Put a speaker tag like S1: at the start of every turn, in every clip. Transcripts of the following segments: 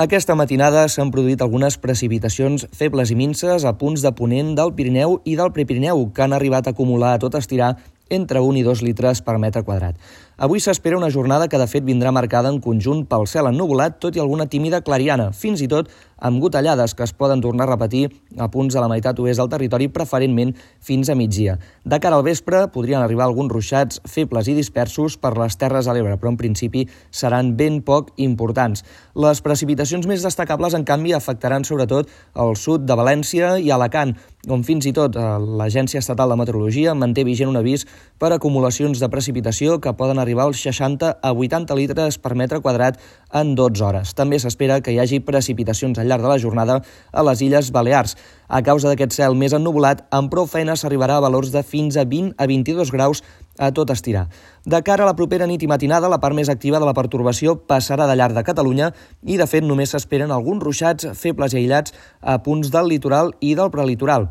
S1: Aquesta matinada s'han produït algunes precipitacions febles i minces a punts de ponent del Pirineu i del Prepirineu, que han arribat a acumular a tot estirar entre 1 i 2 litres per metre quadrat. Avui s'espera una jornada que de fet vindrà marcada en conjunt pel cel ennubulat, tot i alguna tímida clariana, fins i tot amb gotellades que es poden tornar a repetir a punts de la meitat oest del territori, preferentment fins a migdia. De cara al vespre podrien arribar alguns ruixats febles i dispersos per les terres de l'Ebre, però en principi seran ben poc importants. Les precipitacions més destacables, en canvi, afectaran sobretot el sud de València i Alacant, on fins i tot eh, l'Agència Estatal de Meteorologia manté vigent un avís per acumulacions de precipitació que poden arribar als 60 a 80 litres per metre quadrat en 12 hores. També s'espera que hi hagi precipitacions al llarg de la jornada a les Illes Balears. A causa d'aquest cel més ennubulat, amb prou feina s'arribarà a valors de fins a 20 a 22 graus a tot estirar. De cara a la propera nit i matinada, la part més activa de la pertorbació passarà de llarg de Catalunya i, de fet, només s'esperen alguns ruixats febles i aïllats a punts del litoral i del prelitoral.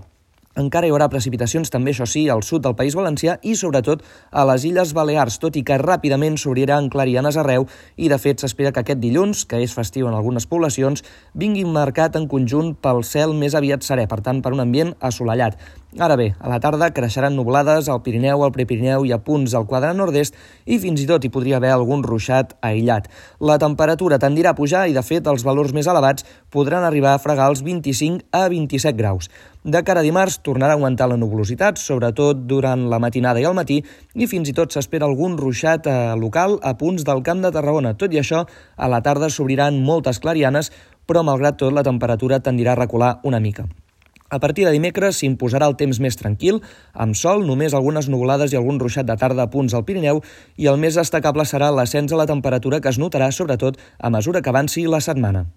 S1: Encara hi haurà precipitacions també, això sí, al sud del País Valencià i sobretot a les Illes Balears, tot i que ràpidament s'obriran clarianes arreu i de fet s'espera que aquest dilluns, que és festiu en algunes poblacions, vingui marcat en conjunt pel cel més aviat serè, per tant per un ambient assolellat. Ara bé, a la tarda creixeran nublades al Pirineu, al Prepirineu i a punts al quadrant nord-est i fins i tot hi podria haver algun ruixat aïllat. La temperatura tendirà a pujar i, de fet, els valors més elevats podran arribar a fregar els 25 a 27 graus. De cara a dimarts tornarà a augmentar la nuvolositat, sobretot durant la matinada i el matí, i fins i tot s'espera algun ruixat eh, local a punts del Camp de Tarragona. Tot i això, a la tarda s'obriran moltes clarianes, però malgrat tot la temperatura tendirà a recular una mica. A partir de dimecres s'imposarà el temps més tranquil, amb sol, només algunes nuvolades i algun ruixat de tarda a punts al Pirineu, i el més destacable serà l'ascens a la temperatura que es notarà sobretot a mesura que avanci la setmana.